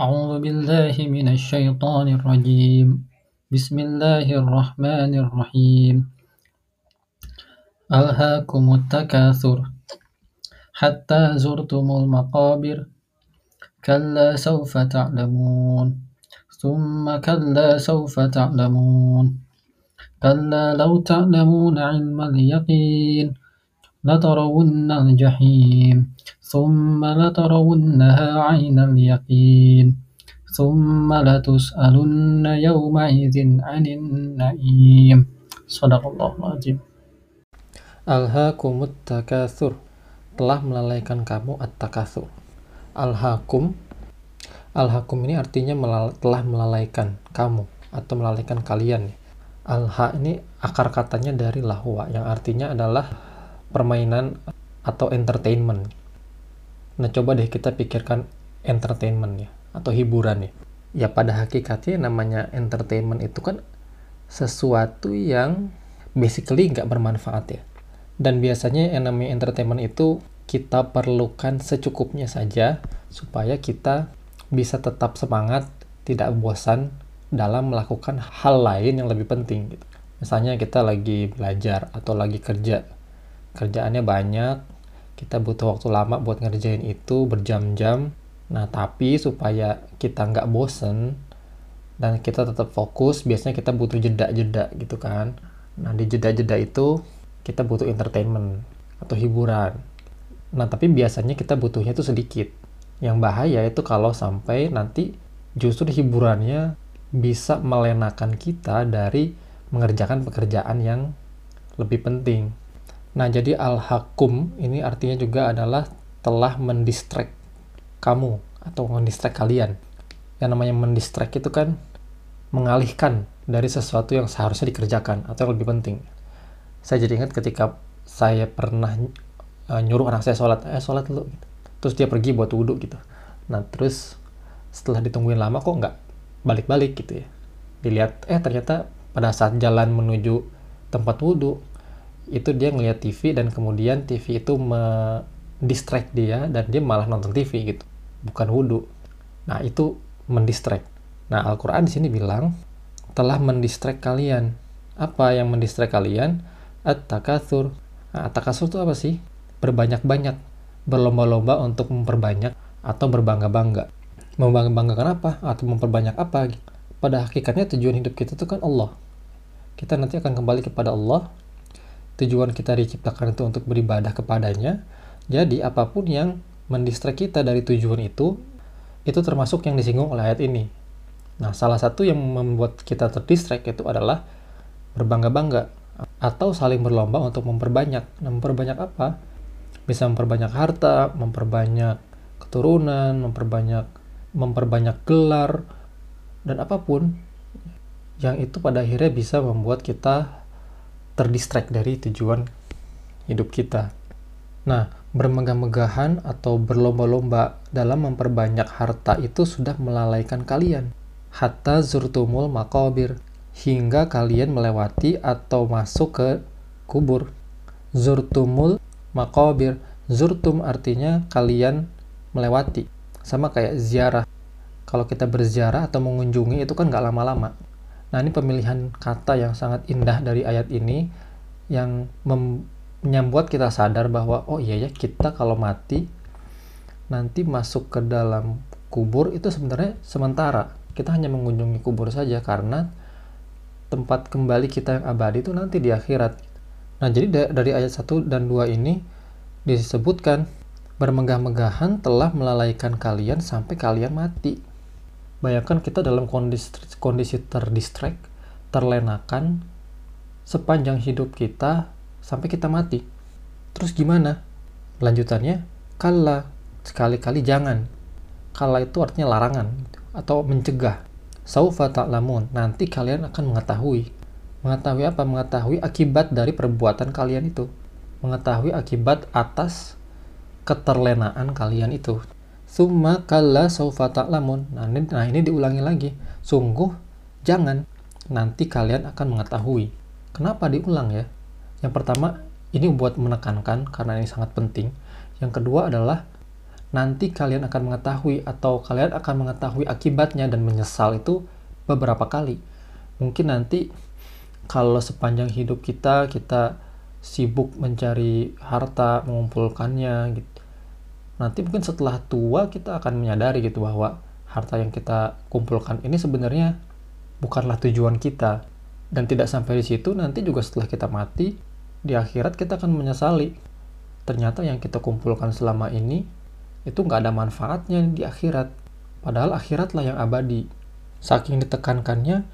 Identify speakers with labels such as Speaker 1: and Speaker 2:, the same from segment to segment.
Speaker 1: أعوذ بالله من الشيطان الرجيم. بسم الله الرحمن الرحيم. ألهاكم التكاثر. حتى زرتم المقابر. كلا سوف تعلمون. ثم كلا سوف تعلمون. كلا لو تعلمون علم اليقين. لترون الجحيم ثم لترونها عين اليقين ثم لتسألن يومئذ عن النعيم صدق الله العظيم
Speaker 2: Alhaakumut takatsur telah melalaikan kamu at-takatsur. Alhaakum Alhaakum ini artinya melal telah melalaikan kamu atau melalaikan kalian. Alha ini akar katanya dari lahwa yang artinya adalah permainan atau entertainment. Nah, coba deh kita pikirkan entertainment ya atau hiburan ya. Ya pada hakikatnya namanya entertainment itu kan sesuatu yang basically nggak bermanfaat ya dan biasanya yang namanya entertainment itu kita perlukan secukupnya saja supaya kita bisa tetap semangat, tidak bosan dalam melakukan hal lain yang lebih penting. Gitu. Misalnya kita lagi belajar atau lagi kerja, kerjaannya banyak, kita butuh waktu lama buat ngerjain itu berjam-jam. Nah, tapi supaya kita nggak bosen dan kita tetap fokus, biasanya kita butuh jeda-jeda gitu kan. Nah, di jeda-jeda itu kita butuh entertainment atau hiburan. Nah, tapi biasanya kita butuhnya itu sedikit. Yang bahaya itu kalau sampai nanti justru hiburannya bisa melenakan kita dari mengerjakan pekerjaan yang lebih penting. Nah, jadi al-hakum ini artinya juga adalah telah mendistract kamu atau mendistract kalian. Yang namanya mendistract itu kan mengalihkan dari sesuatu yang seharusnya dikerjakan atau yang lebih penting saya jadi ingat ketika saya pernah uh, nyuruh anak saya sholat eh sholat dulu gitu. terus dia pergi buat wudhu gitu nah terus setelah ditungguin lama kok nggak balik-balik gitu ya dilihat eh ternyata pada saat jalan menuju tempat wudhu itu dia ngeliat TV dan kemudian TV itu mendistract dia dan dia malah nonton TV gitu bukan wudhu nah itu mendistract nah Al-Quran di sini bilang telah mendistract kalian apa yang mendistract kalian at-takatsur. Nah, at-takatsur itu apa sih? Berbanyak-banyak, berlomba-lomba untuk memperbanyak atau berbangga-bangga. Membangga-banggakan apa? Atau memperbanyak apa? Pada hakikatnya tujuan hidup kita itu kan Allah. Kita nanti akan kembali kepada Allah. Tujuan kita diciptakan itu untuk beribadah kepadanya. Jadi apa pun yang mendistrak kita dari tujuan itu, itu termasuk yang disinggung oleh ayat ini. Nah, salah satu yang membuat kita terdistract itu adalah berbangga-bangga atau saling berlomba untuk memperbanyak. Nah, memperbanyak apa? Bisa memperbanyak harta, memperbanyak keturunan, memperbanyak memperbanyak gelar dan apa pun yang itu pada akhirnya bisa membuat kita terdistract dari tujuan hidup kita. Nah, bermegah-megahan atau berlomba-lomba dalam memperbanyak harta itu sudah melalaikan kalian. Hatta zurtumul makobir hingga kalian melewati atau masuk ke kubur. Zurtumul makobir. Zurtum artinya kalian melewati. Sama kayak ziarah. Kalau kita berziarah atau mengunjungi itu kan nggak lama-lama. Nah ini pemilihan kata yang sangat indah dari ayat ini yang membuat kita sadar bahwa oh iya ya kita kalau mati nanti masuk ke dalam kubur itu sebenarnya sementara. Kita hanya mengunjungi kubur saja karena tempat kembali kita yang abadi itu nanti di akhirat. Nah, jadi dari ayat 1 dan 2 ini disebutkan bermegah-megahan telah melalaikan kalian sampai kalian mati. Bayangkan kita dalam kondisi, kondisi terdistract, terlenakan sepanjang hidup kita sampai kita mati. Terus gimana? Lanjutannya, kala sekali-kali jangan. Kala itu artinya larangan atau mencegah saufa ta'lamun. Nanti kalian akan mengetahui. Mengetahui apa? Mengetahui akibat dari perbuatan kalian itu. Mengetahui akibat atas keterlenaan kalian itu. Summa kalla saufa ta'lamun. Nah ini, nah ini diulangi lagi. Sungguh jangan. Nanti kalian akan mengetahui. Kenapa diulang ya? Yang pertama, ini buat menekankan karena ini sangat penting. Yang kedua adalah nanti kalian akan mengetahui atau kalian akan mengetahui akibatnya dan menyesal itu beberapa kali. Mungkin nanti kalau sepanjang hidup kita kita sibuk mencari harta, mengumpulkannya gitu. Nanti mungkin setelah tua kita akan menyadari gitu bahwa harta yang kita kumpulkan ini sebenarnya bukanlah tujuan kita dan tidak sampai di situ nanti juga setelah kita mati di akhirat kita akan menyesali ternyata yang kita kumpulkan selama ini itu nggak ada manfaatnya di akhirat. Padahal akhiratlah yang abadi. Saking ditekankannya,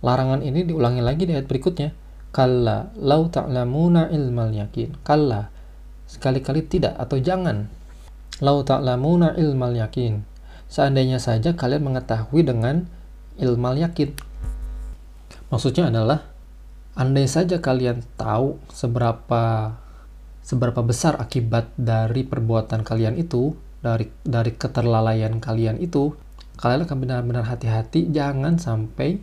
Speaker 2: larangan ini diulangi lagi di ayat berikutnya. Kalla lau ta'lamuna ilmal yakin. Kalla, sekali-kali tidak atau jangan. Lau ta'lamuna ilmal yakin. Seandainya saja kalian mengetahui dengan ilmal yakin. Maksudnya adalah, andai saja kalian tahu seberapa seberapa besar akibat dari perbuatan kalian itu, dari dari keterlalaian kalian itu, kalian akan benar-benar hati-hati jangan sampai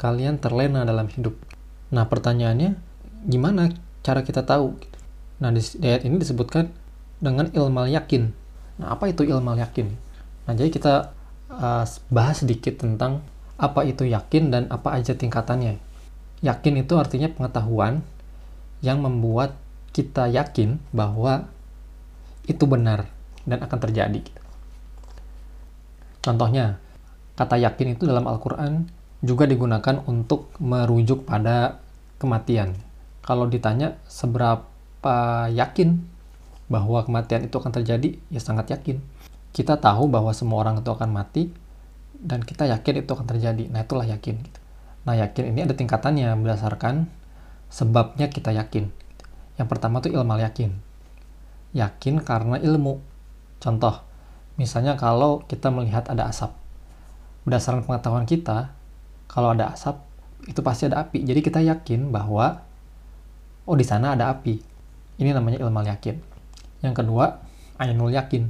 Speaker 2: kalian terlena dalam hidup. Nah, pertanyaannya gimana cara kita tahu? Nah, di ayat ini disebutkan dengan ilmal yakin. Nah, apa itu ilmal yakin? Nah, jadi kita uh, bahas sedikit tentang apa itu yakin dan apa aja tingkatannya. Yakin itu artinya pengetahuan yang membuat kita yakin bahwa itu benar dan akan terjadi. Contohnya, kata yakin itu dalam Al-Quran juga digunakan untuk merujuk pada kematian. Kalau ditanya seberapa yakin bahwa kematian itu akan terjadi, ya sangat yakin. Kita tahu bahwa semua orang itu akan mati, dan kita yakin itu akan terjadi. Nah, itulah yakin. Nah, yakin ini ada tingkatannya berdasarkan sebabnya kita yakin. Yang pertama itu ilmu yakin. Yakin karena ilmu. Contoh, misalnya kalau kita melihat ada asap, berdasarkan pengetahuan kita, kalau ada asap, itu pasti ada api. Jadi kita yakin bahwa, oh di sana ada api. Ini namanya ilmu yakin. Yang kedua, ainul yakin.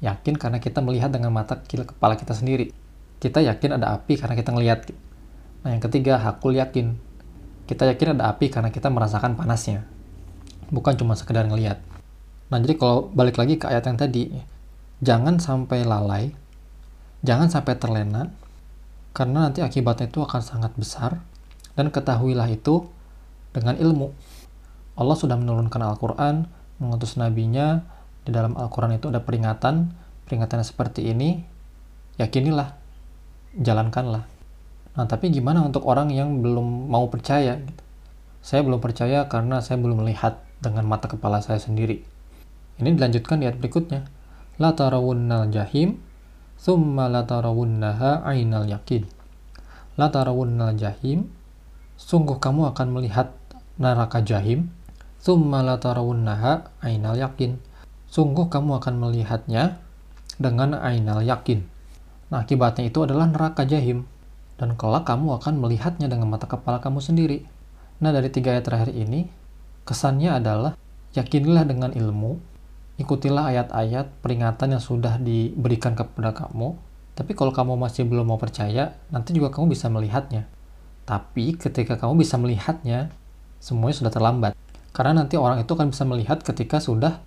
Speaker 2: Yakin karena kita melihat dengan mata kepala kita sendiri. Kita yakin ada api karena kita ngelihat. Nah yang ketiga, hakul yakin. Kita yakin ada api karena kita merasakan panasnya. Bukan cuma sekedar ngelihat. Nah, jadi kalau balik lagi ke ayat yang tadi, jangan sampai lalai, jangan sampai terlena, karena nanti akibatnya itu akan sangat besar, dan ketahuilah itu dengan ilmu. Allah sudah menurunkan Al-Quran, mengutus nabinya, di dalam Al-Quran itu ada peringatan, peringatannya seperti ini, yakinilah, jalankanlah. Nah, tapi gimana untuk orang yang belum mau percaya? Saya belum percaya karena saya belum melihat dengan mata kepala saya sendiri. Ini dilanjutkan di ayat berikutnya. La tarawunnal jahim, thumma la tarawunnaha ainal yakin. La tarawunnal jahim, sungguh kamu akan melihat neraka jahim, ainal yakin. Sungguh kamu akan melihatnya dengan ainal yakin. Nah, akibatnya itu adalah neraka jahim. Dan kelak kamu akan melihatnya dengan mata kepala kamu sendiri. Nah, dari tiga ayat terakhir ini, kesannya adalah yakinilah dengan ilmu, ikutilah ayat-ayat peringatan yang sudah diberikan kepada kamu. Tapi kalau kamu masih belum mau percaya, nanti juga kamu bisa melihatnya. Tapi ketika kamu bisa melihatnya, semuanya sudah terlambat. Karena nanti orang itu akan bisa melihat ketika sudah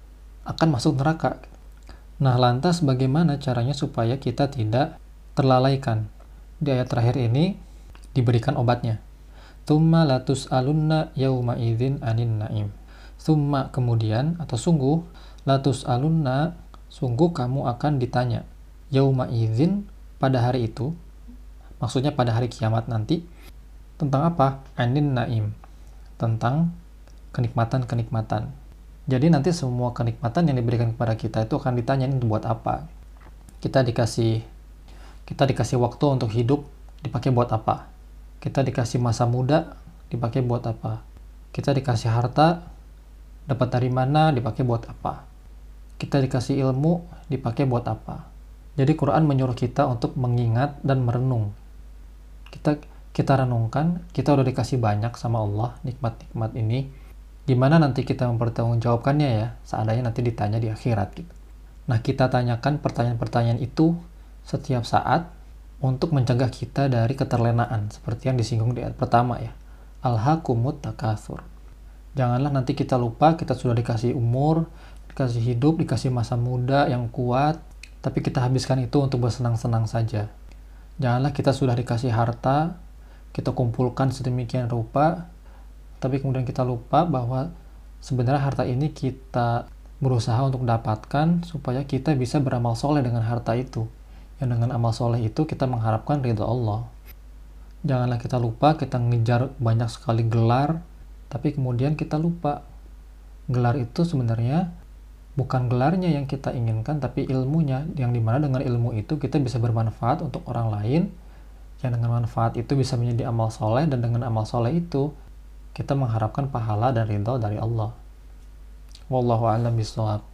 Speaker 2: akan masuk neraka. Nah, lantas bagaimana caranya supaya kita tidak terlalaikan? Di ayat terakhir ini diberikan obatnya. Tumma latus alunna yauma idzin anin naim. Summa kemudian atau sungguh latus alunna sungguh kamu akan ditanya yauma izin pada hari itu maksudnya pada hari kiamat nanti tentang apa anin naim tentang kenikmatan-kenikmatan jadi nanti semua kenikmatan yang diberikan kepada kita itu akan ditanya ini buat apa kita dikasih kita dikasih waktu untuk hidup dipakai buat apa kita dikasih masa muda dipakai buat apa kita dikasih harta dapat dari mana dipakai buat apa kita dikasih ilmu dipakai buat apa. Jadi Quran menyuruh kita untuk mengingat dan merenung. Kita kita renungkan, kita udah dikasih banyak sama Allah nikmat-nikmat ini. Gimana nanti kita mempertanggungjawabkannya ya? Seandainya nanti ditanya di akhirat gitu. Nah, kita tanyakan pertanyaan-pertanyaan itu setiap saat untuk mencegah kita dari keterlenaan seperti yang disinggung di ayat pertama ya. Alhaqumut takatsur. Janganlah nanti kita lupa kita sudah dikasih umur, dikasih hidup, dikasih masa muda yang kuat, tapi kita habiskan itu untuk bersenang-senang saja. Janganlah kita sudah dikasih harta, kita kumpulkan sedemikian rupa, tapi kemudian kita lupa bahwa sebenarnya harta ini kita berusaha untuk dapatkan supaya kita bisa beramal soleh dengan harta itu. Yang dengan amal soleh itu kita mengharapkan ridho Allah. Janganlah kita lupa kita ngejar banyak sekali gelar, tapi kemudian kita lupa gelar itu sebenarnya bukan gelarnya yang kita inginkan tapi ilmunya yang di mana dengan ilmu itu kita bisa bermanfaat untuk orang lain yang dengan manfaat itu bisa menjadi amal soleh dan dengan amal soleh itu kita mengharapkan pahala dan ridho dari Allah. Wallahu a'lam bishawab